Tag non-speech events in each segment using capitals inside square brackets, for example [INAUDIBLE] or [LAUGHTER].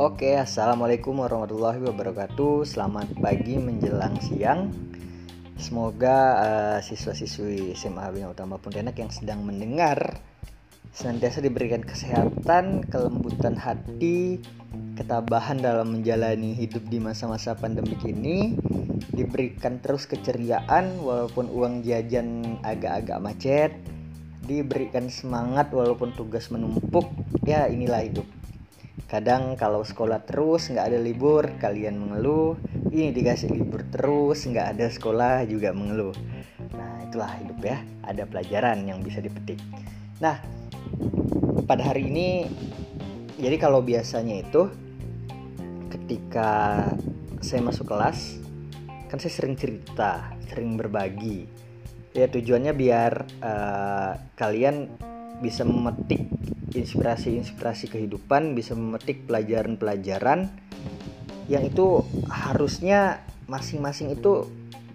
Oke, assalamualaikum warahmatullahi wabarakatuh. Selamat pagi menjelang siang. Semoga uh, siswa-siswi SMA Bina Utama Pontianak yang sedang mendengar senantiasa diberikan kesehatan, kelembutan hati, ketabahan dalam menjalani hidup di masa-masa pandemik ini, diberikan terus keceriaan walaupun uang jajan agak-agak macet, diberikan semangat walaupun tugas menumpuk. Ya, inilah hidup kadang kalau sekolah terus nggak ada libur kalian mengeluh. Ini dikasih libur terus nggak ada sekolah juga mengeluh. Nah itulah hidup ya. Ada pelajaran yang bisa dipetik. Nah pada hari ini jadi kalau biasanya itu ketika saya masuk kelas kan saya sering cerita sering berbagi. Ya tujuannya biar uh, kalian bisa memetik inspirasi-inspirasi kehidupan, bisa memetik pelajaran-pelajaran yang itu harusnya masing-masing itu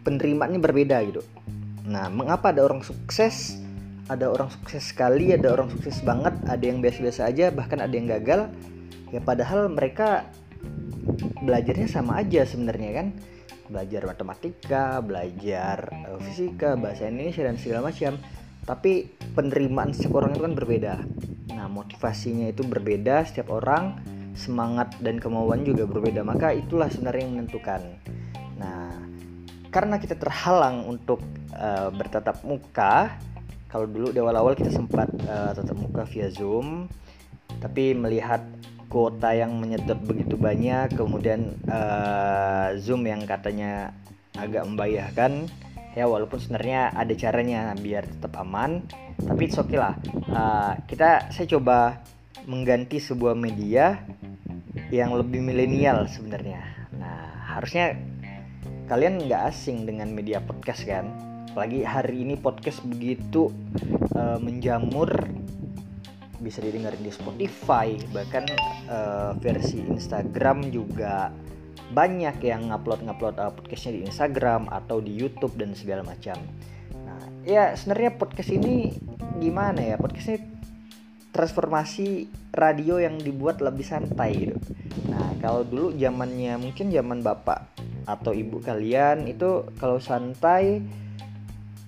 penerimaannya berbeda gitu. Nah, mengapa ada orang sukses, ada orang sukses sekali, ada orang sukses banget, ada yang biasa-biasa aja, bahkan ada yang gagal. Ya padahal mereka belajarnya sama aja sebenarnya kan. Belajar matematika, belajar uh, fisika, bahasa Indonesia dan segala macam. Tapi penerimaan setiap orang itu kan berbeda. Nah, motivasinya itu berbeda setiap orang, semangat dan kemauan juga berbeda. Maka itulah sebenarnya yang menentukan. Nah, karena kita terhalang untuk uh, bertatap muka, kalau dulu di awal-awal kita sempat uh, tatap muka via Zoom, tapi melihat kuota yang menyedot begitu banyak, kemudian uh, Zoom yang katanya agak membayahkan, ya walaupun sebenarnya ada caranya biar tetap aman tapi it's okay lah. Uh, kita saya coba mengganti sebuah media yang lebih milenial sebenarnya. Nah harusnya kalian nggak asing dengan media podcast kan? Apalagi hari ini podcast begitu uh, menjamur bisa didengarin di Spotify bahkan uh, versi Instagram juga banyak yang ngupload-ngupload uh, podcastnya di Instagram atau di YouTube dan segala macam. Nah, ya sebenarnya podcast ini gimana ya? Podcast ini transformasi radio yang dibuat lebih santai gitu. Nah, kalau dulu zamannya mungkin zaman bapak atau ibu kalian itu kalau santai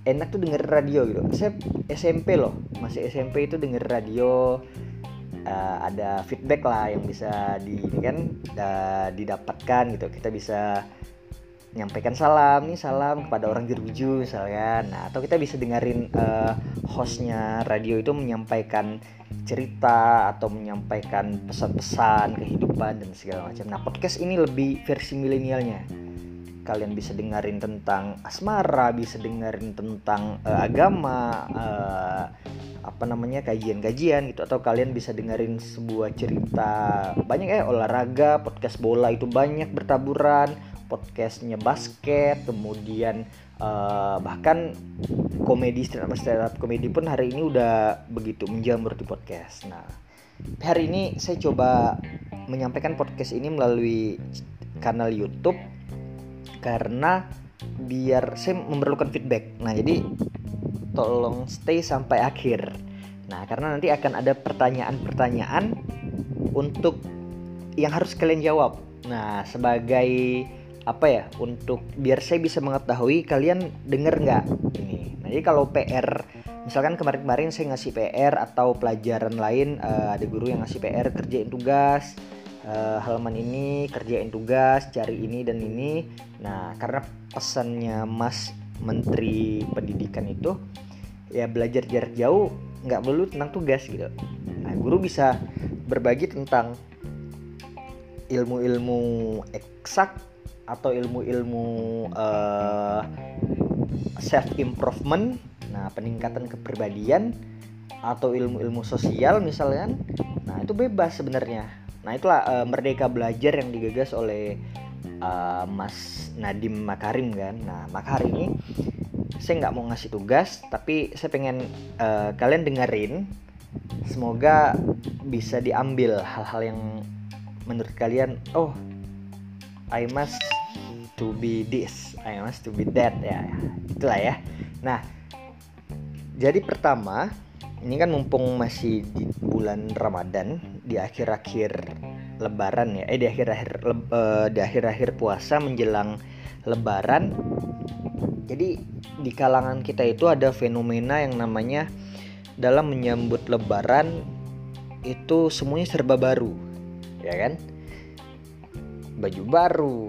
enak tuh denger radio gitu. Saya SMP loh, masih SMP itu denger radio uh, ada feedback lah yang bisa di ini kan uh, didapatkan gitu. Kita bisa nyampaikan salam nih salam kepada orang Jeruju misalnya nah atau kita bisa dengerin uh, hostnya radio itu menyampaikan cerita atau menyampaikan pesan-pesan kehidupan dan segala macam. Nah podcast ini lebih versi milenialnya kalian bisa dengerin tentang asmara bisa dengerin tentang uh, agama uh, apa namanya kajian-kajian gitu. Atau kalian bisa dengerin sebuah cerita banyak ya olahraga podcast bola itu banyak bertaburan podcastnya basket kemudian uh, bahkan komedi stand up stand up komedi pun hari ini udah begitu menjamur di podcast. Nah hari ini saya coba menyampaikan podcast ini melalui kanal YouTube karena biar saya memerlukan feedback nah jadi tolong stay sampai akhir. Nah, karena nanti akan ada pertanyaan-pertanyaan untuk yang harus kalian jawab. Nah, sebagai apa ya? Untuk biar saya bisa mengetahui kalian denger nggak ini. Nah, jadi kalau PR misalkan kemarin-kemarin saya ngasih PR atau pelajaran lain uh, ada guru yang ngasih PR kerjain tugas uh, halaman ini kerjain tugas cari ini dan ini. Nah karena pesannya Mas Menteri Pendidikan itu ya belajar jarak jauh nggak melulu tentang tugas gitu. Nah guru bisa berbagi tentang ilmu-ilmu eksak atau ilmu-ilmu uh, eh, self improvement nah peningkatan kepribadian atau ilmu-ilmu sosial misalnya nah itu bebas sebenarnya nah itulah uh, merdeka belajar yang digagas oleh uh, Mas Nadim Makarim kan. Nah maka ini saya nggak mau ngasih tugas tapi saya pengen uh, kalian dengerin. Semoga bisa diambil hal-hal yang menurut kalian oh I must to be this I must to be that. Ya itulah ya. Nah jadi pertama ini kan mumpung masih di bulan Ramadan di akhir-akhir lebaran ya. Eh di akhir-akhir uh, di akhir-akhir puasa menjelang lebaran. Jadi di kalangan kita itu ada fenomena yang namanya dalam menyambut lebaran itu semuanya serba baru ya kan? Baju baru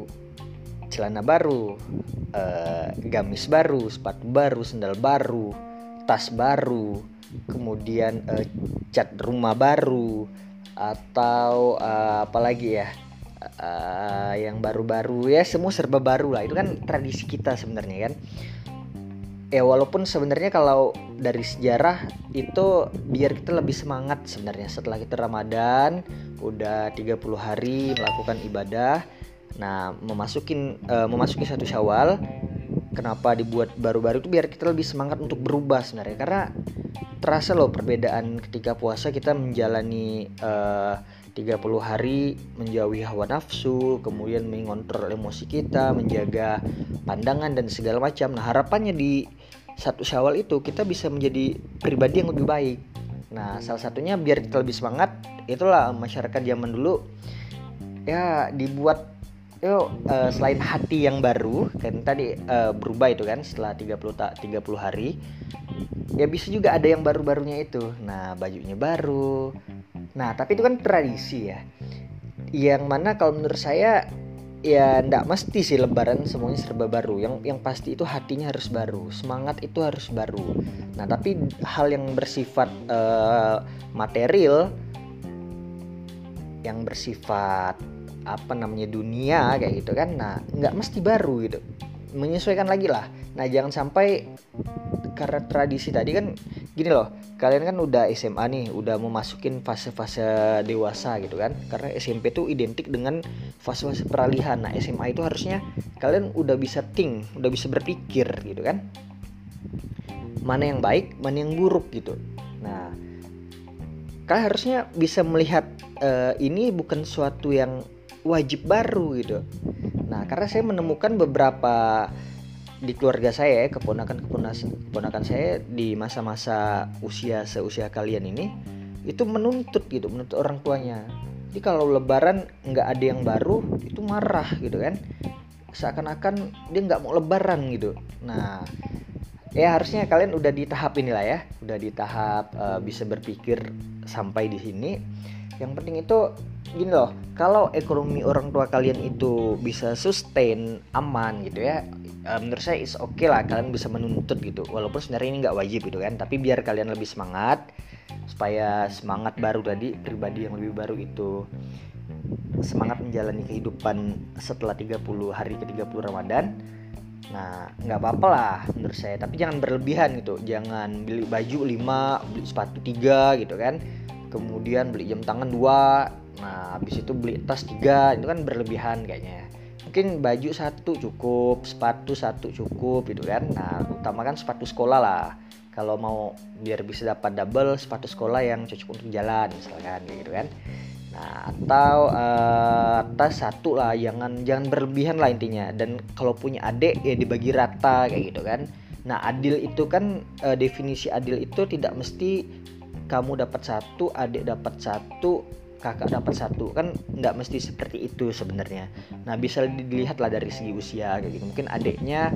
celana baru uh, gamis baru sepatu baru sendal baru tas baru kemudian uh, cat rumah baru atau uh, apa lagi ya? Uh, yang baru-baru ya semua serba baru lah. Itu kan tradisi kita sebenarnya kan? Ya walaupun sebenarnya kalau dari sejarah itu biar kita lebih semangat sebenarnya. Setelah kita Ramadan udah 30 hari melakukan ibadah. Nah memasukin uh, memasuki satu Syawal kenapa dibuat baru-baru itu biar kita lebih semangat untuk berubah sebenarnya. Karena terasa loh perbedaan ketika puasa kita menjalani uh, 30 hari menjauhi hawa nafsu, kemudian mengontrol emosi kita, menjaga pandangan dan segala macam. Nah, harapannya di satu Syawal itu kita bisa menjadi pribadi yang lebih baik. Nah, salah satunya biar kita lebih semangat, itulah masyarakat zaman dulu ya dibuat yuk uh, selain hati yang baru kan tadi uh, berubah itu kan setelah 30 tak 30 hari ya bisa juga ada yang baru-barunya itu nah bajunya baru Nah, tapi itu kan tradisi ya. Yang mana kalau menurut saya ya ndak mesti sih lebaran semuanya serba baru. Yang yang pasti itu hatinya harus baru, semangat itu harus baru. Nah, tapi hal yang bersifat uh, material yang bersifat apa namanya dunia kayak gitu kan. Nah nggak mesti baru gitu. Menyesuaikan lagi lah. Nah jangan sampai karena tradisi tadi kan gini loh kalian kan udah SMA nih udah mau masukin fase-fase dewasa gitu kan. Karena SMP tuh identik dengan fase-fase peralihan. Nah SMA itu harusnya kalian udah bisa think udah bisa berpikir gitu kan. Mana yang baik mana yang buruk gitu. Nah kalian harusnya bisa melihat uh, ini bukan suatu yang wajib baru gitu. Nah karena saya menemukan beberapa di keluarga saya keponakan keponakan keponakan saya di masa-masa usia seusia kalian ini itu menuntut gitu menuntut orang tuanya. Jadi kalau lebaran nggak ada yang baru itu marah gitu kan. Seakan-akan dia nggak mau lebaran gitu. Nah ya harusnya kalian udah di tahap inilah ya udah di tahap uh, bisa berpikir sampai di sini. Yang penting itu gini loh kalau ekonomi orang tua kalian itu bisa sustain aman gitu ya uh, menurut saya is oke okay lah kalian bisa menuntut gitu walaupun sebenarnya ini nggak wajib gitu kan tapi biar kalian lebih semangat supaya semangat baru tadi pribadi yang lebih baru itu semangat menjalani kehidupan setelah 30 hari ke 30 Ramadan Nah, nggak apa-apa lah menurut saya, tapi jangan berlebihan gitu. Jangan beli baju 5, beli sepatu 3 gitu kan. Kemudian beli jam tangan 2. Nah, habis itu beli tas 3, itu kan berlebihan kayaknya. Mungkin baju satu cukup sepatu satu cukup gitu kan. Nah utamakan sepatu sekolah lah. Kalau mau biar bisa dapat double sepatu sekolah yang cocok untuk jalan misalkan gitu kan. Nah atau uh, tas satu lah jangan jangan berlebihan lah intinya. Dan kalau punya adik ya dibagi rata kayak gitu kan. Nah adil itu kan uh, definisi adil itu tidak mesti kamu dapat satu adik dapat satu kakak dapat satu kan nggak mesti seperti itu sebenarnya. Nah bisa dilihat lah dari segi usia kayak gitu. Mungkin adiknya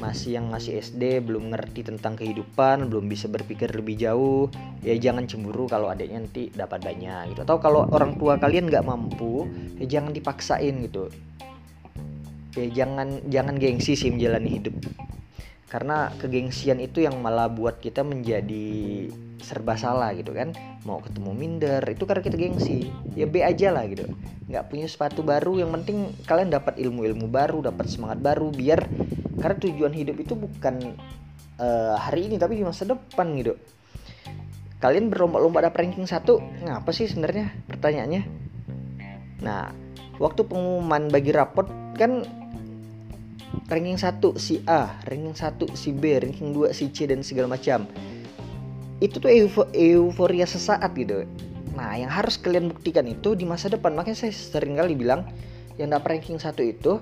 masih yang masih SD belum ngerti tentang kehidupan belum bisa berpikir lebih jauh ya jangan cemburu kalau adiknya nanti dapat banyak gitu. Atau kalau orang tua kalian nggak mampu ya jangan dipaksain gitu. Ya jangan jangan gengsi sih menjalani hidup. Karena kegengsian itu yang malah buat kita menjadi serba salah gitu kan. Mau ketemu minder itu karena kita gengsi. Ya B aja lah gitu. Nggak punya sepatu baru yang penting kalian dapat ilmu-ilmu baru dapat semangat baru biar karena tujuan hidup itu bukan uh, hari ini tapi di masa depan gitu. Kalian berlomba-lomba dapat ranking satu ngapa sih sebenarnya pertanyaannya? Nah waktu pengumuman bagi rapot kan ranking 1 si A, ranking 1 si B, ranking 2 si C dan segala macam. Itu tuh euforia sesaat gitu. Nah, yang harus kalian buktikan itu di masa depan. Makanya saya sering kali bilang yang dapat ranking 1 itu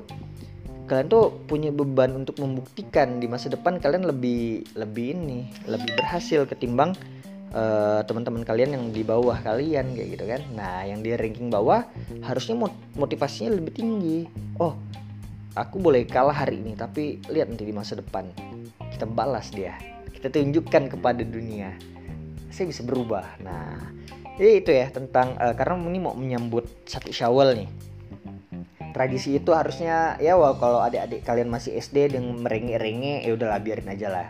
kalian tuh punya beban untuk membuktikan di masa depan kalian lebih lebih ini, lebih berhasil ketimbang uh, teman-teman kalian yang di bawah kalian kayak gitu kan nah yang di ranking bawah harusnya motivasinya lebih tinggi oh aku boleh kalah hari ini tapi lihat nanti di masa depan kita balas dia kita tunjukkan kepada dunia saya bisa berubah. Nah jadi itu ya tentang uh, karena ini mau menyambut satu syawal nih. Tradisi itu harusnya ya wah kalau adik-adik kalian masih SD dengan merengek-rengek ya udahlah biarin aja lah.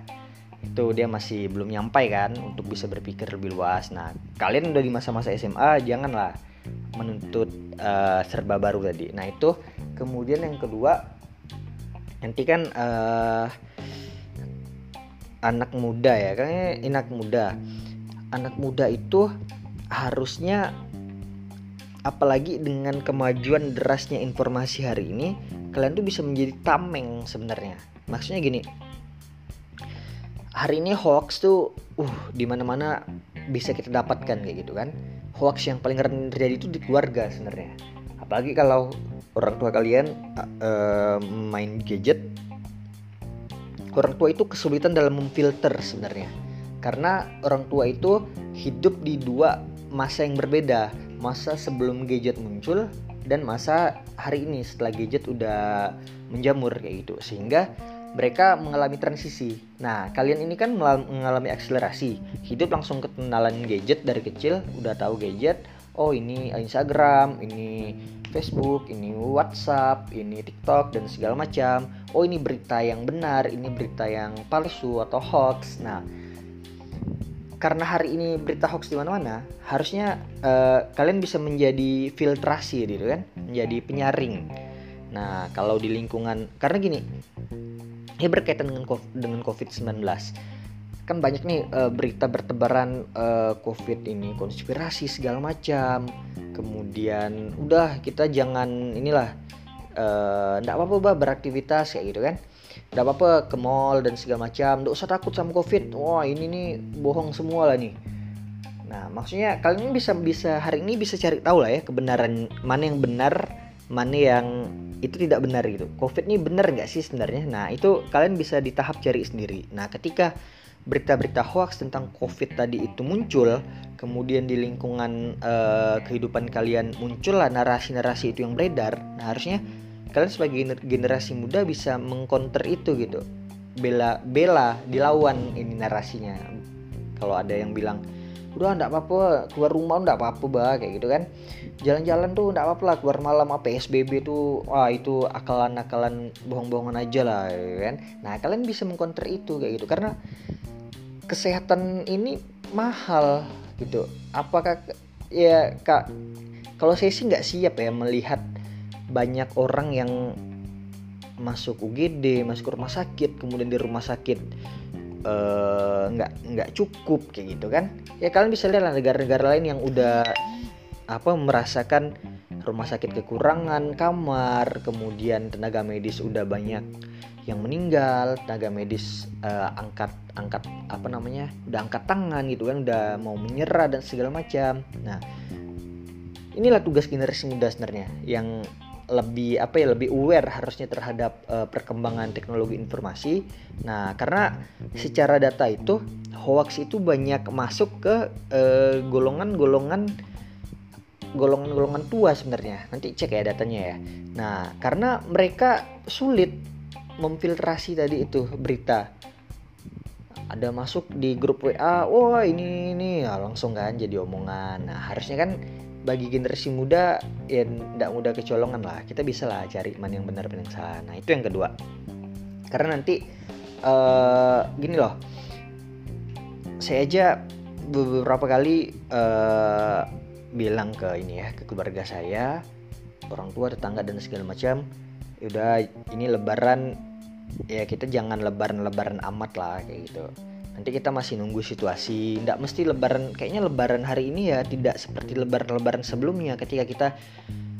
Itu dia masih belum nyampai kan untuk bisa berpikir lebih luas. Nah kalian udah di masa-masa SMA janganlah menuntut uh, serba baru tadi. Nah itu. Kemudian yang kedua nanti kan uh, anak muda ya kayaknya anak muda. Anak muda itu harusnya apalagi dengan kemajuan derasnya informasi hari ini kalian tuh bisa menjadi tameng sebenarnya. Maksudnya gini hari ini hoax tuh uh di mana-mana bisa kita dapatkan kayak gitu kan. Hoax yang paling rendah terjadi itu di keluarga sebenarnya. Apalagi kalau orang tua kalian uh, main gadget orang tua itu kesulitan dalam memfilter sebenarnya karena orang tua itu hidup di dua masa yang berbeda masa sebelum gadget muncul dan masa hari ini setelah gadget udah menjamur kayak gitu sehingga mereka mengalami transisi. Nah, kalian ini kan mengalami akselerasi. Hidup langsung kenalan gadget dari kecil, udah tahu gadget. Oh, ini Instagram, ini Facebook, ini WhatsApp, ini TikTok dan segala macam. Oh, ini berita yang benar, ini berita yang palsu atau hoax. Nah, karena hari ini berita hoax di mana-mana, harusnya uh, kalian bisa menjadi filtrasi gitu kan, menjadi penyaring. Nah, kalau di lingkungan karena gini, ini berkaitan dengan dengan COVID-19 kan banyak nih uh, berita bertebaran uh, COVID ini konspirasi segala macam kemudian udah kita jangan inilah ndak uh, apa-apa bah beraktivitas kayak gitu kan ndak apa-apa ke mall dan segala macam ndak usah takut sama COVID wah ini nih bohong semua lah nih nah maksudnya kalian bisa bisa hari ini bisa cari tahu lah ya kebenaran mana yang benar mana yang itu tidak benar gitu. Covid ini benar nggak sih sebenarnya? Nah itu kalian bisa di tahap cari sendiri. Nah ketika berita-berita hoax tentang COVID tadi itu muncul, kemudian di lingkungan uh, kehidupan kalian muncullah narasi-narasi itu yang beredar. Nah harusnya kalian sebagai generasi muda bisa mengcounter itu gitu. Bela bela dilawan ini narasinya. Kalau ada yang bilang udah ndak apa-apa keluar rumah ndak apa-apa bah kayak gitu kan jalan-jalan tuh ndak apa-apa lah keluar malam apa PSBB tuh wah itu akalan-akalan bohong-bohongan aja lah ya kan nah kalian bisa mengcounter itu kayak gitu karena kesehatan ini mahal gitu. Apakah ya kak kalau saya sih nggak siap ya melihat banyak orang yang masuk UGD masuk rumah sakit kemudian di rumah sakit Eh, nggak uh, nggak cukup kayak gitu kan. Ya kalian bisa lihat negara-negara lain yang udah apa merasakan rumah sakit kekurangan kamar kemudian tenaga medis udah banyak yang meninggal tenaga medis uh, angkat angkat apa namanya udah angkat tangan gitu kan udah mau menyerah dan segala macam nah inilah tugas generasi muda sebenarnya yang lebih apa ya lebih aware harusnya terhadap uh, perkembangan teknologi informasi. Nah, karena secara data itu hoax itu banyak masuk ke uh, golongan-golongan golongan-golongan tua sebenarnya. Nanti cek ya datanya ya. Nah, karena mereka sulit memfiltrasi tadi itu berita. Ada masuk di grup WA, wah ini ini. Ya langsung kan jadi omongan. Nah, harusnya kan bagi generasi muda ya tidak mudah kecolongan lah. Kita bisa lah cari mana yang benar mana yang salah. Nah itu yang kedua. Karena nanti uh, gini loh. Saya aja beberapa kali uh, bilang ke ini ya ke keluarga saya orang tua tetangga dan segala macam ya udah ini lebaran ya kita jangan lebaran-lebaran amat lah kayak gitu. Nanti kita masih nunggu situasi tidak mesti lebaran kayaknya lebaran hari ini ya tidak seperti lebaran-lebaran sebelumnya ketika kita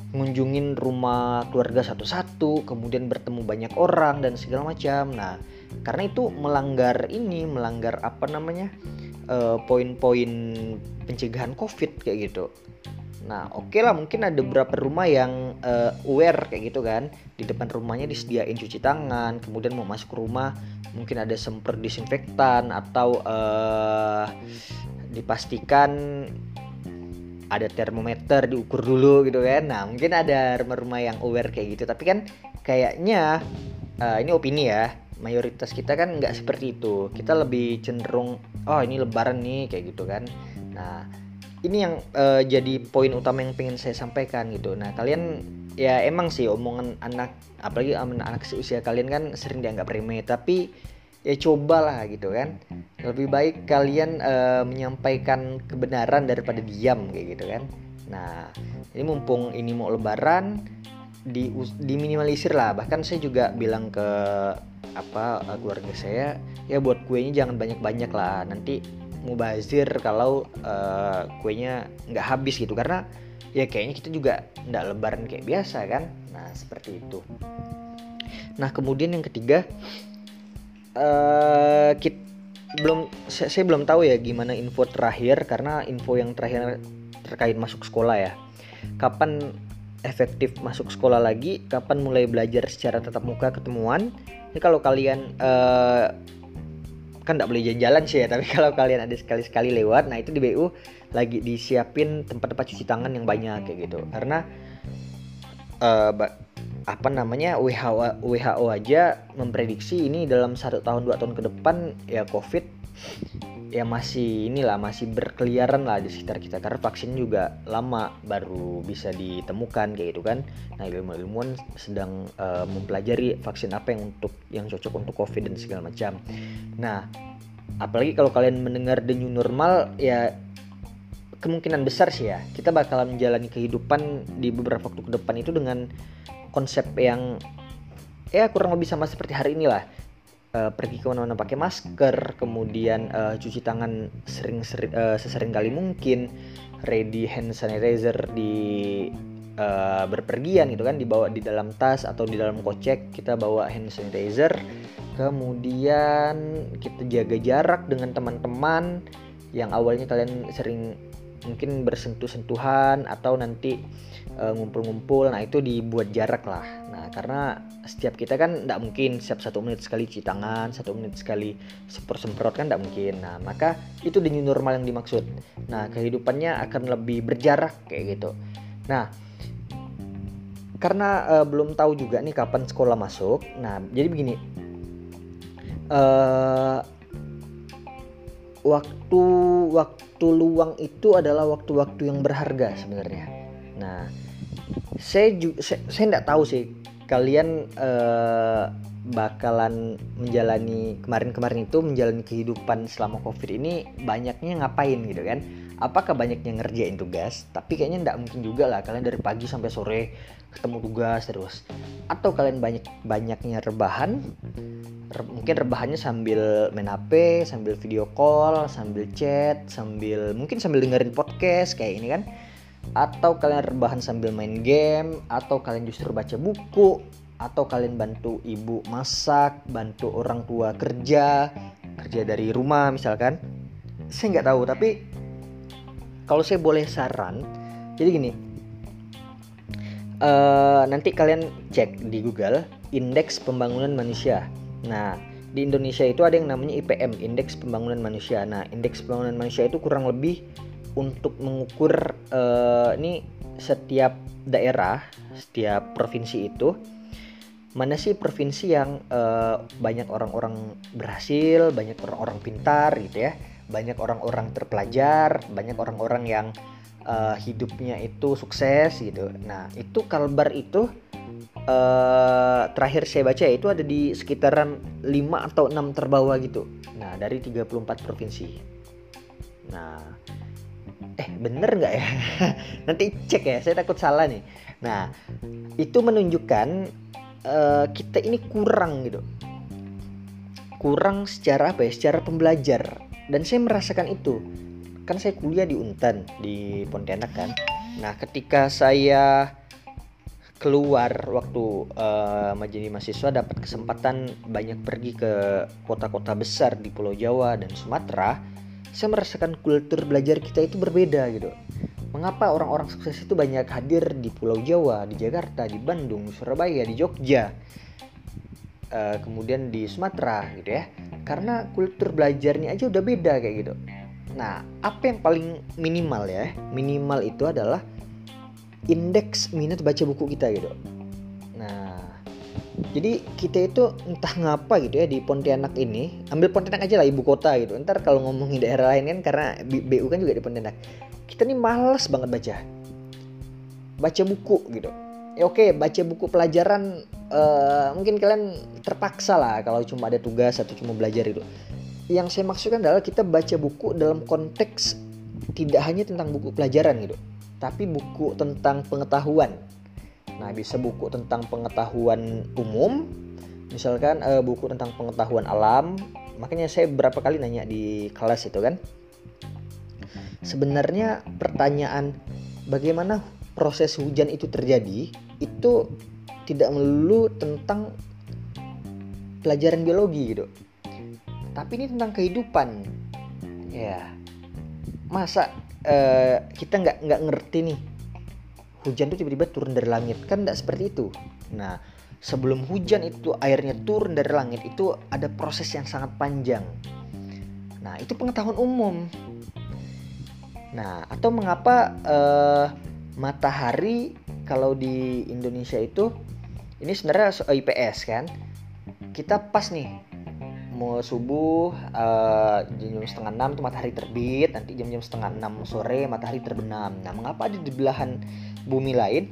ngunjungin rumah keluarga satu-satu kemudian bertemu banyak orang dan segala macam. Nah karena itu melanggar ini melanggar apa namanya uh, poin-poin pencegahan covid kayak gitu Nah, oke okay lah mungkin ada beberapa rumah yang uh, aware kayak gitu kan. Di depan rumahnya disediain cuci tangan, kemudian mau masuk ke rumah mungkin ada semprot disinfektan atau uh, dipastikan ada termometer diukur dulu gitu kan. Nah mungkin ada rumah-rumah yang aware kayak gitu. Tapi kan kayaknya uh, ini opini ya mayoritas kita kan nggak seperti itu. Kita lebih cenderung oh ini lebaran nih kayak gitu kan. Nah ini yang uh, jadi poin utama yang pengen saya sampaikan gitu. Nah kalian ya emang sih omongan anak apalagi anak seusia kalian kan sering dianggap remeh. Tapi ya cobalah gitu kan. Lebih baik kalian uh, menyampaikan kebenaran daripada diam kayak gitu kan. Nah ini mumpung ini mau lebaran di diminimalisir lah. Bahkan saya juga bilang ke apa keluarga saya ya buat kuenya jangan banyak-banyak lah. Nanti mubazir kalau uh, kuenya nggak habis gitu. Karena ya kayaknya kita juga nggak lebaran kayak biasa kan? Nah seperti itu. Nah kemudian yang ketiga uh, eh, kita, belum saya, saya belum tahu ya gimana info terakhir karena info yang terakhir terkait masuk sekolah ya. Kapan efektif masuk sekolah lagi? Kapan mulai belajar secara tatap muka ketemuan? Ini kalau kalian uh, kan tidak boleh jalan-jalan sih ya tapi [LAUGHS] kalau kalian ada sekali-sekali lewat nah itu di BU lagi disiapin tempat-tempat cuci tangan yang banyak kayak gitu. Karena uh, apa namanya WHO WHO aja memprediksi ini dalam satu tahun dua tahun ke depan ya COVID ya masih inilah masih berkeliaran lah di sekitar kita. Karena vaksin juga lama baru bisa ditemukan kayak gitu kan. Nah ilmu ilmuwan sedang uh, mempelajari vaksin apa yang untuk yang cocok untuk covid dan segala macam. Nah apalagi kalau kalian mendengar the new normal ya kemungkinan besar sih ya kita bakalan menjalani kehidupan di beberapa waktu ke depan itu dengan konsep yang ya kurang lebih sama seperti hari inilah uh, pergi ke mana-mana pakai masker, kemudian uh, cuci tangan sering, sering uh, sesering kali mungkin, ready hand sanitizer di uh, berpergian gitu kan, dibawa di dalam tas atau di dalam kocek kita bawa hand sanitizer, kemudian kita jaga jarak dengan teman-teman yang awalnya kalian sering mungkin bersentuh-sentuhan atau nanti ngumpul-ngumpul, nah itu dibuat jarak lah. Nah karena setiap kita kan tidak mungkin setiap satu menit sekali cuci tangan satu menit sekali semprot semprot kan tidak mungkin. Nah maka itu the normal yang dimaksud. Nah kehidupannya akan lebih berjarak kayak gitu. Nah karena uh, belum tahu juga nih kapan sekolah masuk. Nah jadi begini. Uh, waktu waktu luang itu adalah waktu-waktu yang berharga sebenarnya nah saya juga saya, tidak tahu sih kalian uh, bakalan menjalani kemarin-kemarin itu menjalani kehidupan selama covid ini banyaknya ngapain gitu kan? Apakah banyaknya ngerjain tugas? Tapi kayaknya nggak mungkin juga lah kalian dari pagi sampai sore ketemu tugas terus. Atau kalian banyak banyaknya rebahan? Re mungkin rebahannya sambil main HP sambil video call sambil chat sambil mungkin sambil dengerin podcast kayak ini kan atau kalian rebahan sambil main game atau kalian justru baca buku atau kalian bantu ibu masak bantu orang tua kerja kerja dari rumah misalkan. Saya nggak tahu tapi kalau saya boleh saran jadi gini uh, nanti kalian cek di Google indeks pembangunan manusia. Nah di Indonesia itu ada yang namanya IPM indeks pembangunan manusia. Nah indeks pembangunan manusia itu kurang lebih untuk mengukur uh, ini setiap daerah, setiap provinsi itu mana sih provinsi yang uh, banyak orang-orang berhasil, banyak orang-orang pintar gitu ya, banyak orang-orang terpelajar, banyak orang-orang yang uh, hidupnya itu sukses gitu. Nah itu kalbar itu uh, terakhir saya baca itu ada di sekitaran 5 atau 6 terbawah gitu. Nah dari 34 provinsi. Nah eh bener nggak ya? [LAUGHS] Nanti cek ya saya takut salah nih. Nah itu menunjukkan uh, kita ini kurang gitu. Kurang secara apa ya? Secara pembelajar. Dan saya merasakan itu. Kan saya kuliah di Untan di Pontianak kan. Nah ketika saya keluar waktu uh, menjadi mahasiswa dapat kesempatan banyak pergi ke kota-kota besar di Pulau Jawa dan Sumatera saya merasakan kultur belajar kita itu berbeda gitu. Mengapa orang-orang sukses itu banyak hadir di Pulau Jawa, di Jakarta, di Bandung, Surabaya, di Jogja, uh, kemudian di Sumatera gitu ya? Karena kultur belajarnya aja udah beda kayak gitu. Nah, apa yang paling minimal ya? Minimal itu adalah indeks minat baca buku kita gitu. Nah, jadi kita itu entah ngapa gitu ya di Pontianak ini, ambil Pontianak aja lah ibu kota gitu. Ntar kalau ngomongin daerah lain kan karena BU kan juga di Pontianak. Kita nih males banget baca. Baca buku gitu. Ya oke, baca buku pelajaran uh, mungkin kalian terpaksa lah kalau cuma ada tugas atau cuma belajar itu. Yang saya maksudkan adalah kita baca buku dalam konteks tidak hanya tentang buku pelajaran gitu, tapi buku tentang pengetahuan Nah, bisa buku tentang pengetahuan umum, misalkan uh, buku tentang pengetahuan alam. Makanya saya berapa kali nanya di kelas itu kan. Sebenarnya pertanyaan bagaimana proses hujan itu terjadi itu tidak melulu tentang pelajaran biologi gitu. Tapi ini tentang kehidupan. Ya. Masa uh, kita nggak nggak ngerti nih hujan itu tiba-tiba turun dari langit. Kan tidak seperti itu. Nah sebelum hujan itu airnya turun dari langit itu ada proses yang sangat panjang. Nah itu pengetahuan umum. Nah atau mengapa uh, matahari kalau di Indonesia itu ini sebenarnya IPS kan? Kita pas nih mau subuh uh, jam-jam setengah enam itu matahari terbit nanti jam-jam setengah enam sore matahari terbenam. Nah mengapa ada di belahan bumi lain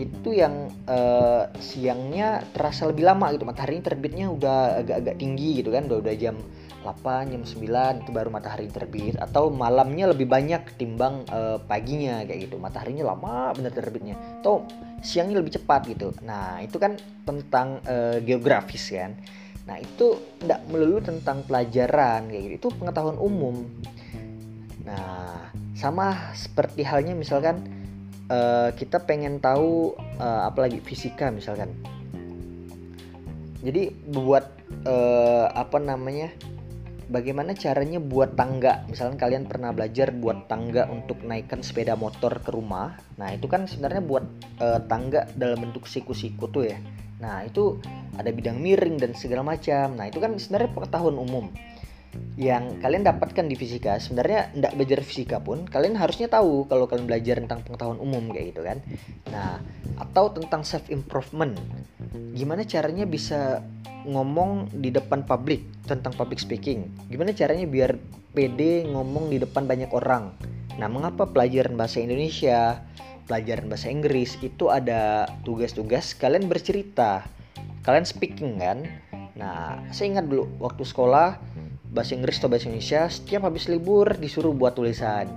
itu yang uh, siangnya terasa lebih lama gitu. Matahari terbitnya udah agak-agak tinggi gitu kan. Udah udah jam 8 jam 9 itu baru matahari terbit. Atau malamnya lebih banyak ketimbang uh, paginya kayak gitu. Mataharinya lama bener terbitnya. Atau siangnya lebih cepat gitu. Nah itu kan tentang uh, geografis kan. Nah itu tidak melulu tentang pelajaran kayak gitu, itu pengetahuan umum. Nah sama seperti halnya misalkan uh, kita pengen tahu uh, apalagi fisika misalkan. Jadi buat uh, apa namanya? Bagaimana caranya buat tangga? Misalkan kalian pernah belajar buat tangga untuk naikkan sepeda motor ke rumah. Nah itu kan sebenarnya buat uh, tangga dalam bentuk siku-siku tuh ya. Nah itu ada bidang miring dan segala macam. Nah itu kan sebenarnya pengetahuan umum yang kalian dapatkan di fisika sebenarnya tidak belajar fisika pun kalian harusnya tahu kalau kalian belajar tentang pengetahuan umum kayak gitu kan. Nah atau tentang self improvement gimana caranya bisa ngomong di depan publik tentang public speaking? Gimana caranya biar pede ngomong di depan banyak orang? Nah mengapa pelajaran bahasa Indonesia pelajaran bahasa Inggris itu ada tugas-tugas kalian bercerita kalian speaking kan? Nah saya ingat dulu waktu sekolah bahasa Inggris atau bahasa Indonesia setiap habis libur disuruh buat tulisan.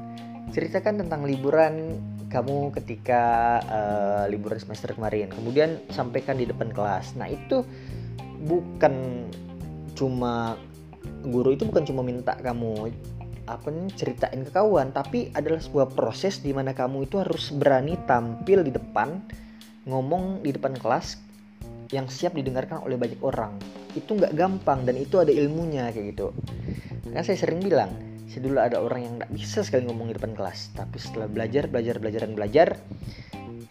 Ceritakan tentang liburan kamu ketika uh, liburan semester kemarin. Kemudian sampaikan di depan kelas. Nah itu bukan cuma guru itu bukan cuma minta kamu apa nih ceritain ke kawan tapi adalah sebuah proses di mana kamu itu harus berani tampil di depan ngomong di depan kelas yang siap didengarkan oleh banyak orang itu nggak gampang dan itu ada ilmunya kayak gitu. Kan saya sering bilang saya dulu ada orang yang nggak bisa sekali ngomong di depan kelas. Tapi setelah belajar belajar belajar dan belajar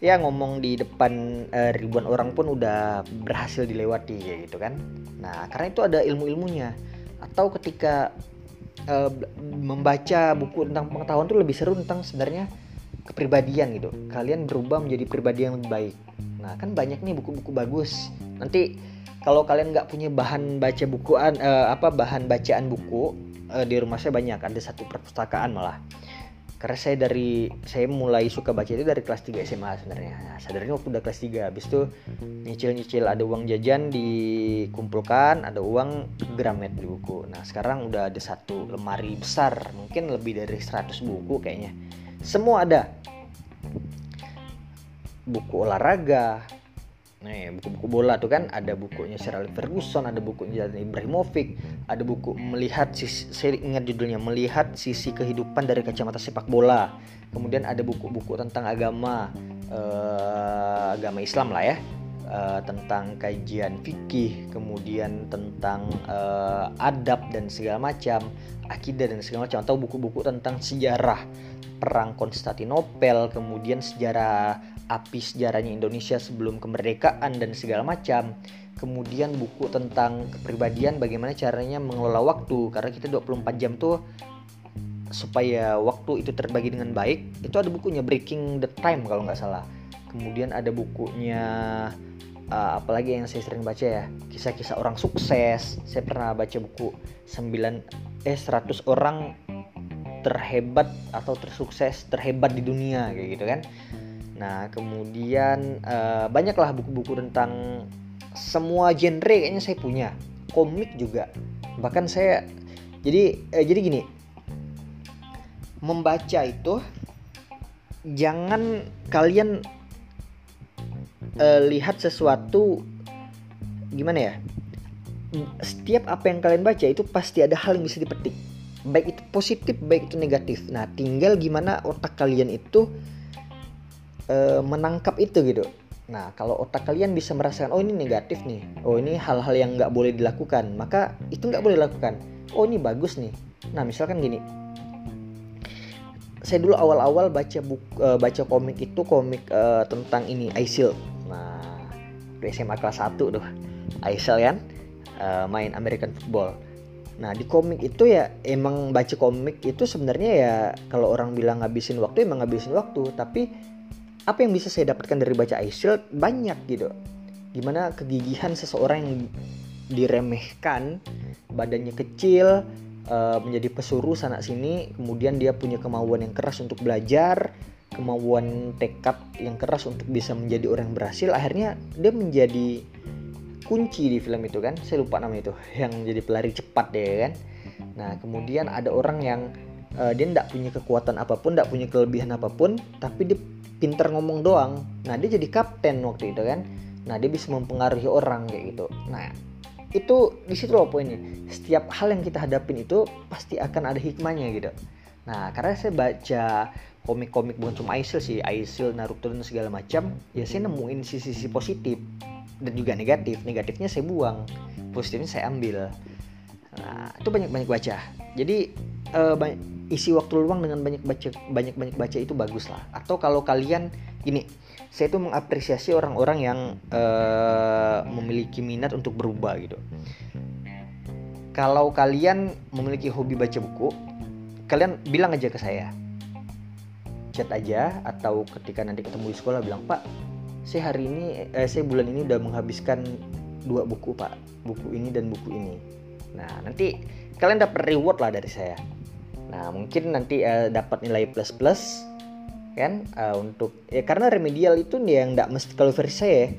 ya ngomong di depan uh, ribuan orang pun udah berhasil dilewati kayak gitu kan. Nah karena itu ada ilmu-ilmunya. Atau ketika uh, membaca buku tentang pengetahuan tuh lebih seru tentang sebenarnya kepribadian gitu. Kalian berubah menjadi pribadi yang lebih baik. Nah kan banyak nih buku-buku bagus. Nanti kalau kalian nggak punya bahan baca bukuan uh, apa bahan bacaan buku uh, di rumah saya banyak. Ada satu perpustakaan malah. Karena saya dari saya mulai suka baca itu dari kelas 3 SMA sebenarnya. Nah, sadarnya waktu udah kelas 3 habis itu nyicil-nyicil ada uang jajan dikumpulkan ada uang gramet di buku. Nah sekarang udah ada satu lemari besar. Mungkin lebih dari 100 buku kayaknya semua ada. Buku olahraga. Nih, buku-buku bola tuh kan ada bukunya Sir Alex Ferguson, ada bukunya Ibrahimovic, ada buku melihat sisi, saya ingat judulnya melihat sisi kehidupan dari kacamata sepak bola. Kemudian ada buku-buku tentang agama, eh, agama Islam lah ya, eh, tentang kajian fikih, kemudian tentang eh, adab dan segala macam, akidah dan segala macam, atau buku-buku tentang sejarah perang Konstantinopel, kemudian sejarah api sejarahnya Indonesia sebelum kemerdekaan dan segala macam. Kemudian buku tentang kepribadian bagaimana caranya mengelola waktu karena kita 24 jam tuh supaya waktu itu terbagi dengan baik itu ada bukunya Breaking the Time kalau nggak salah kemudian ada bukunya uh, apalagi yang saya sering baca ya kisah-kisah orang sukses. Saya pernah baca buku 9 eh 100 orang terhebat atau tersukses terhebat di dunia kayak gitu kan. Nah kemudian uh, banyaklah buku-buku tentang semua genre kayaknya saya punya. Komik juga. Bahkan saya jadi eh, jadi gini membaca itu jangan kalian uh, lihat sesuatu gimana ya? Setiap apa yang kalian baca itu pasti ada hal yang bisa dipetik. Baik itu positif baik itu negatif. Nah tinggal gimana otak kalian itu uh, menangkap itu gitu. Nah kalau otak kalian bisa merasakan oh ini negatif nih. Oh ini hal-hal yang nggak boleh dilakukan. Maka itu nggak boleh dilakukan. Oh ini bagus nih. Nah misalkan gini. Saya dulu awal-awal baca buku uh, baca komik itu komik uh, tentang ini Aisil di SMA kelas 1 tuh Aisel kan uh, main American football. Nah di komik itu ya emang baca komik itu sebenarnya ya kalau orang bilang ngabisin waktu emang ngabisin waktu. Tapi apa yang bisa saya dapatkan dari baca Aisel banyak gitu. Gimana kegigihan seseorang yang diremehkan badannya kecil uh, menjadi pesuruh sana sini kemudian dia punya kemauan yang keras untuk belajar kemauan tekad yang keras untuk bisa menjadi orang yang berhasil akhirnya dia menjadi kunci di film itu kan. Saya lupa nama itu yang jadi pelari cepat deh kan. Nah kemudian ada orang yang uh, dia tidak punya kekuatan apa pun tidak punya kelebihan apa pun tapi dia pinter ngomong doang. Nah dia jadi kapten waktu itu kan. Nah dia bisa mempengaruhi orang kayak gitu. Nah itu di situ loh poinnya. Setiap hal yang kita hadapin itu pasti akan ada hikmahnya gitu. Nah karena saya baca komik-komik bukan cuma Aisil sih Aisil Naruto dan segala macam ya saya nemuin sisi-sisi positif dan juga negatif. Negatifnya saya buang positifnya saya ambil. Nah itu banyak-banyak baca. Jadi uh, isi waktu luang dengan banyak baca banyak banyak baca itu bagus lah. Atau kalau kalian ini saya tuh mengapresiasi orang-orang yang uh, memiliki minat untuk berubah gitu. Kalau kalian memiliki hobi baca buku kalian bilang aja ke saya chat aja atau ketika nanti ketemu di sekolah bilang pak saya hari ini eh, saya bulan ini udah menghabiskan dua buku pak. Buku ini dan buku ini. Nah nanti kalian dapat reward lah dari saya. Nah mungkin nanti eh, dapat nilai plus plus kan? Uh, untuk ya karena remedial itu nih yang tidak mesti kalau versi saya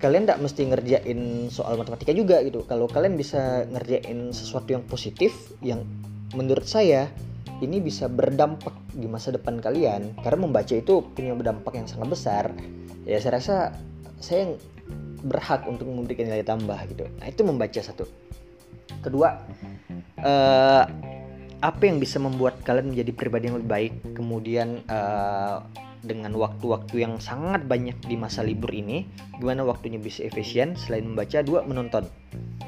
kalian tidak mesti ngerjain soal matematika juga gitu. Kalau kalian bisa ngerjain sesuatu yang positif yang menurut saya ini bisa berdampak di masa depan kalian. Karena membaca itu punya berdampak yang sangat besar. Ya saya rasa saya berhak untuk memberikan nilai tambah gitu. Nah itu membaca satu. Kedua uh, apa yang bisa membuat kalian menjadi pribadi yang lebih baik? Kemudian uh, dengan waktu-waktu yang sangat banyak di masa libur ini gimana waktunya bisa efisien? Selain membaca dua menonton.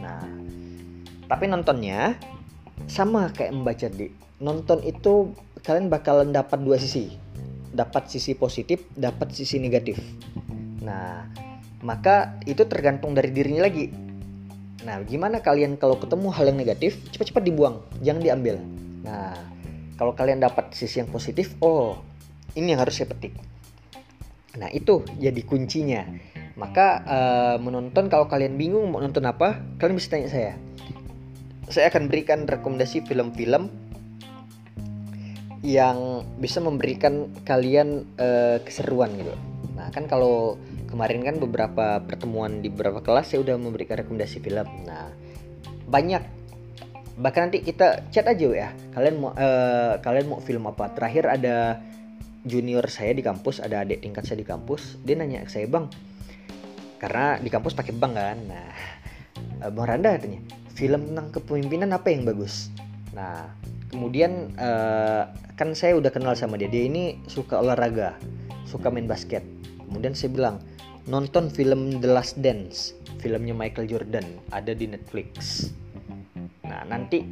Nah tapi nontonnya sama kayak membaca di nonton itu kalian bakalan dapat dua sisi. Dapat sisi positif dapat sisi negatif. Nah maka itu tergantung dari dirinya lagi. Nah gimana kalian kalau ketemu hal yang negatif cepat-cepat dibuang jangan diambil. Nah kalau kalian dapat sisi yang positif oh ini yang harus saya petik. Nah itu jadi kuncinya. Maka uh, menonton kalau kalian bingung mau nonton apa kalian bisa tanya saya. Saya akan berikan rekomendasi film-film yang bisa memberikan kalian uh, keseruan gitu. Nah kan kalau kemarin kan beberapa pertemuan di beberapa kelas saya udah memberikan rekomendasi film. Nah banyak. Bahkan nanti kita chat aja ya. Kalian mau uh, kalian mau film apa? Terakhir ada junior saya di kampus ada adik tingkat saya di kampus dia nanya ke saya bang karena di kampus pakai bank kan? Nah uh, bang Randa katanya film tentang kepemimpinan apa yang bagus? Nah kemudian uh, kan saya udah kenal sama dia. Dia ini suka olahraga suka main basket. Kemudian saya bilang nonton film The Last Dance filmnya Michael Jordan ada di Netflix. Nah nanti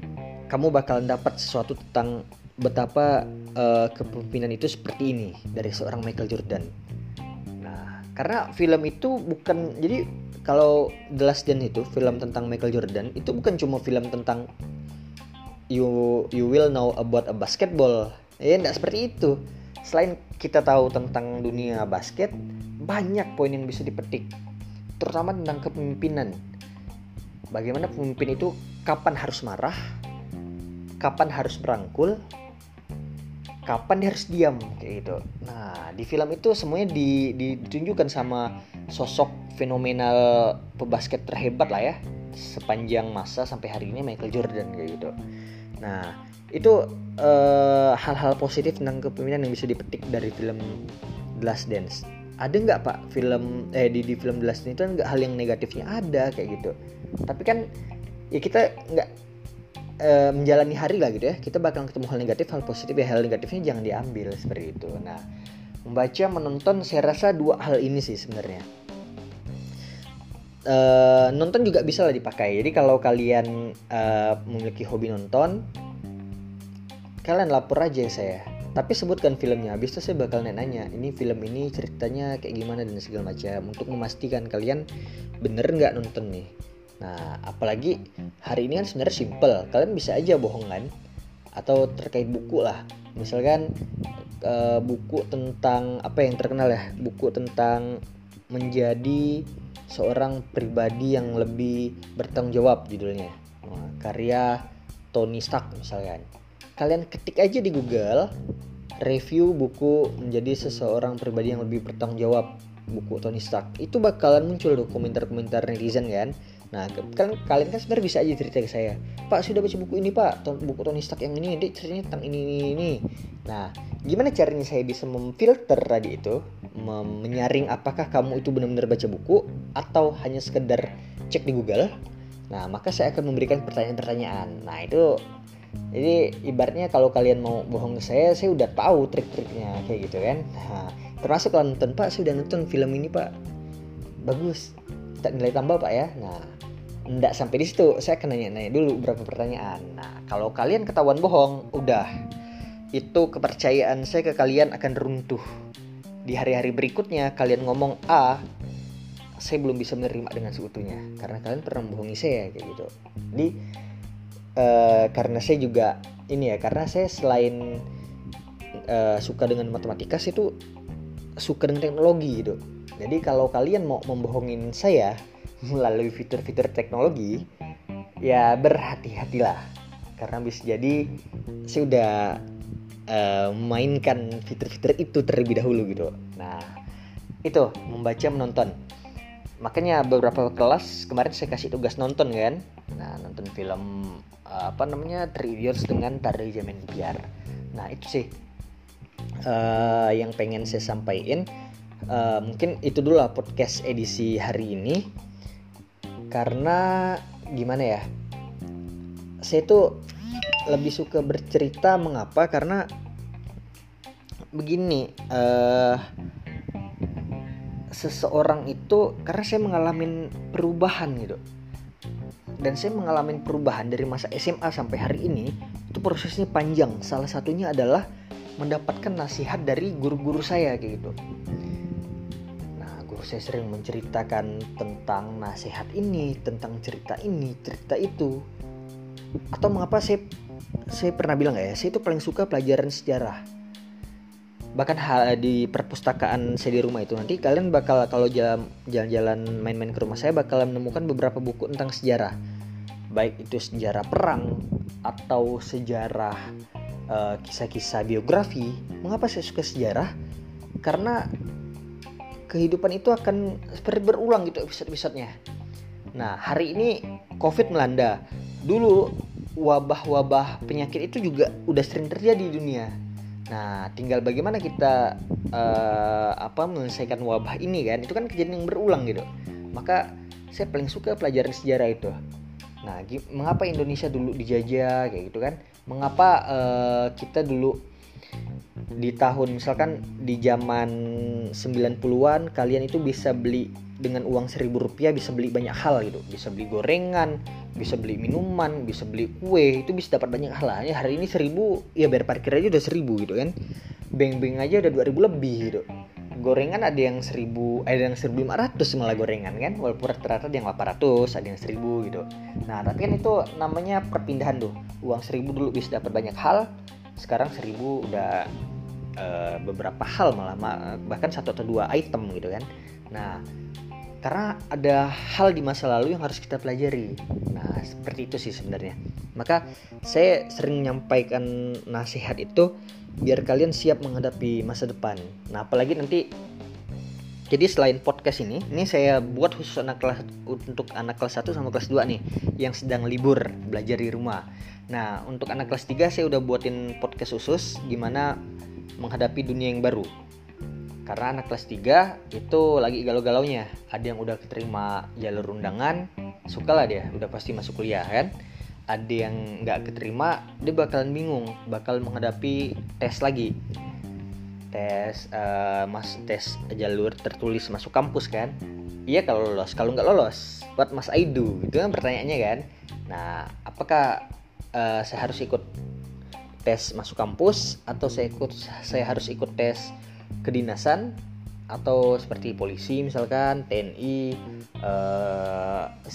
kamu bakalan dapat sesuatu tentang betapa uh, kepemimpinan itu seperti ini dari seorang Michael Jordan. Nah karena film itu bukan jadi kalau The Last Dance itu film tentang Michael Jordan itu bukan cuma film tentang you you will know about a basketball. Ya enggak seperti itu. Selain kita tahu tentang dunia basket banyak poin yang bisa dipetik terutama tentang kepemimpinan. Bagaimana pemimpin itu kapan harus marah kapan harus merangkul kapan dia harus diam kayak gitu. Nah di film itu semuanya di, ditunjukkan sama sosok fenomenal pebasket terhebat lah ya sepanjang masa sampai hari ini Michael Jordan kayak gitu nah itu hal hal-hal positif tentang kepemimpinan yang bisa dipetik dari film Last Dance. Ada nggak pak film eh di, di film Last Dance itu nggak hal yang negatifnya ada kayak gitu. Tapi kan ya kita nggak e, menjalani hari lah gitu ya. Kita bakal ketemu hal negatif hal positif ya hal negatifnya jangan diambil seperti itu. Nah membaca menonton saya rasa dua hal ini sih sebenarnya e, nonton juga bisa lah dipakai jadi kalau kalian e, memiliki hobi nonton kalian lapor aja saya tapi sebutkan filmnya habis itu saya bakal nanya ini film ini ceritanya kayak gimana dan segala macam untuk memastikan kalian bener nggak nonton nih Nah, apalagi hari ini kan sebenarnya simple. Kalian bisa aja bohong kan? Atau terkait buku lah. Misalkan uh, buku tentang apa yang terkenal ya? Buku tentang menjadi seorang pribadi yang lebih bertanggung jawab judulnya. Karya Tony Stark misalkan. Kalian ketik aja di Google review buku menjadi seseorang pribadi yang lebih bertanggung jawab buku Tony Stark itu bakalan muncul tuh komentar-komentar netizen kan Nah, kan kalian kan sebenarnya bisa aja cerita ke saya. Pak, sudah baca buku ini, Pak. Buku Tony Stark yang ini, dia ceritanya tentang ini, ini, ini. Nah, gimana caranya saya bisa memfilter tadi itu? Menyaring apakah kamu itu benar-benar baca buku atau hanya sekedar cek di Google? Nah, maka saya akan memberikan pertanyaan-pertanyaan. Nah, itu jadi ibaratnya kalau kalian mau bohong ke saya, saya udah tahu trik-triknya kayak gitu kan. Nah, termasuk kalau nonton Pak, saya udah nonton film ini Pak, bagus, tak nilai tambah Pak ya. Nah, Nggak sampai di situ, saya akan nanya-nanya dulu beberapa pertanyaan. Nah, kalau kalian ketahuan bohong, udah itu kepercayaan saya ke kalian akan runtuh. Di hari-hari berikutnya kalian ngomong A, saya belum bisa menerima dengan seutuhnya karena kalian pernah membohongi saya kayak gitu. Jadi uh, karena saya juga ini ya, karena saya selain uh, suka dengan matematika, tuh suka dengan teknologi gitu. Jadi kalau kalian mau membohongin saya, melalui fitur-fitur teknologi ya berhati-hatilah. Karena bisa jadi saya udah uh, mainkan fitur-fitur itu terlebih dahulu gitu. Nah itu membaca menonton. Makanya beberapa kelas kemarin saya kasih tugas nonton kan. Nah nonton film uh, apa namanya Idiots dengan Tari Jamin Biar nah itu sih uh, yang pengen saya sampaikan. Uh, mungkin itu dulu lah podcast edisi hari ini karena gimana ya saya tuh lebih suka bercerita mengapa karena begini uh, seseorang itu karena saya mengalami perubahan gitu. Dan saya mengalami perubahan dari masa SMA sampai hari ini itu prosesnya panjang. Salah satunya adalah mendapatkan nasihat dari guru-guru saya kayak gitu saya sering menceritakan tentang nasihat ini, tentang cerita ini, cerita itu. Atau mengapa saya saya pernah bilang ya, saya itu paling suka pelajaran sejarah. Bahkan di perpustakaan saya di rumah itu nanti kalian bakal kalau jalan-jalan main-main ke rumah saya bakal menemukan beberapa buku tentang sejarah. Baik itu sejarah perang atau sejarah uh, kisah-kisah biografi. Mengapa saya suka sejarah? Karena kehidupan itu akan seperti berulang gitu episode-episodenya. Nah, hari ini COVID melanda. Dulu wabah-wabah penyakit itu juga udah sering terjadi di dunia. Nah, tinggal bagaimana kita uh, apa menyelesaikan wabah ini kan? Itu kan kejadian yang berulang gitu. Maka saya paling suka pelajaran sejarah itu. Nah, mengapa Indonesia dulu dijajah kayak gitu kan? Mengapa uh, kita dulu di tahun misalkan di zaman 90-an kalian itu bisa beli dengan uang seribu rupiah bisa beli banyak hal gitu. Bisa beli gorengan bisa beli minuman bisa beli kue itu bisa dapat banyak hal ya hari ini seribu ya bayar parkir aja udah seribu gitu kan. Beng-beng aja udah dua ribu lebih gitu. Gorengan ada yang 1000 ada yang 1500 malah gorengan kan. Walaupun rata-rata ada yang 800 ada yang 1000 gitu. Nah tapi kan itu namanya perpindahan tuh. Uang 1000 dulu bisa dapat banyak hal sekarang 1000 udah uh, beberapa hal malah bahkan satu atau dua item gitu kan nah karena ada hal di masa lalu yang harus kita pelajari. Nah, seperti itu sih sebenarnya. Maka saya sering menyampaikan nasihat itu biar kalian siap menghadapi masa depan. Nah, apalagi nanti jadi selain podcast ini, ini saya buat khusus anak kelas untuk anak kelas 1 sama kelas 2 nih yang sedang libur belajar di rumah. Nah, untuk anak kelas 3 saya udah buatin podcast khusus gimana menghadapi dunia yang baru. Karena anak kelas 3 itu lagi galau-galaunya. Ada yang udah keterima jalur undangan suka lah dia udah pasti masuk kuliah kan? Ada yang nggak keterima dia bakalan bingung bakal menghadapi tes lagi. Tes uh, mas tes jalur tertulis masuk kampus kan? Iya kalau lolos kalau nggak lolos buat mas Aidu itu kan pertanyaannya kan? Nah apakah uh, saya harus ikut tes masuk kampus atau saya ikut saya harus ikut tes kedinasan atau seperti polisi misalkan TNI uh, eh,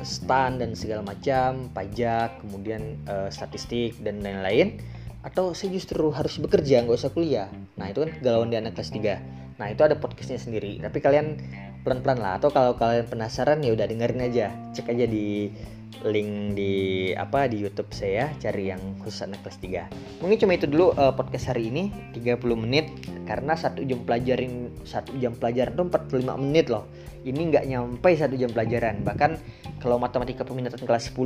stan dan segala macam pajak kemudian uh, statistik dan lain-lain. Atau saya justru harus bekerja nggak usah kuliah. Nah itu kan kegalauan di anak kelas 3 nah itu ada podcastnya sendiri. Tapi kalian pelan-pelan lah. Atau kalau kalian penasaran ya udah dengerin aja. Cek aja di link di apa di YouTube saya cari yang khusus anak kelas 3 mungkin cuma itu dulu uh, podcast hari ini 30 menit karena satu jam pelajarin satu jam pelajaran itu 45 menit loh. Ini nggak nyampe satu jam pelajaran bahkan kalau matematika peminatan kelas 10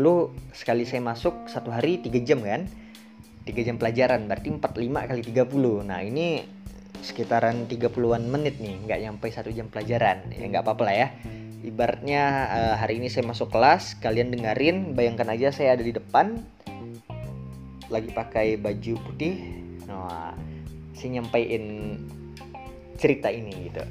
sekali saya masuk satu hari 3 jam kan? 3 jam pelajaran berarti 45 kali 30 nah ini sekitaran 30-an menit nih nggak nyampe satu jam pelajaran. Ya nggak apa-apa lah ya ibaratnya uh, hari ini saya masuk kelas kalian dengerin bayangkan aja saya ada di depan. Lagi pakai baju putih. Nah saya nyampaikan cerita ini gitu.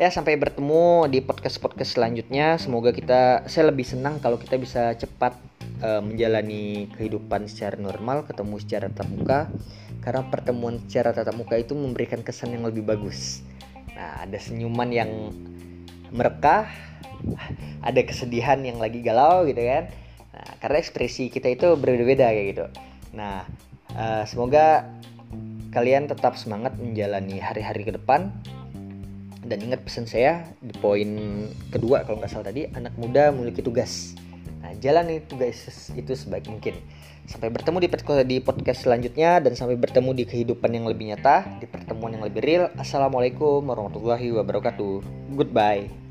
Ya sampai bertemu di podcast podcast selanjutnya. Semoga kita saya lebih senang kalau kita bisa cepat uh, menjalani kehidupan secara normal ketemu secara tatap muka. Karena pertemuan secara tatap muka itu memberikan kesan yang lebih bagus. Nah ada senyuman yang merekah ada kesedihan yang lagi galau gitu kan nah karena ekspresi kita itu berbeda-beda kayak gitu nah uh, semoga kalian tetap semangat menjalani hari-hari ke depan dan ingat pesan saya di poin kedua kalau nggak salah tadi anak muda memiliki tugas nah jalani tugas itu sebaik mungkin Sampai bertemu di podcast selanjutnya dan sampai bertemu di kehidupan yang lebih nyata, di pertemuan yang lebih real. Assalamualaikum warahmatullahi wabarakatuh. Goodbye.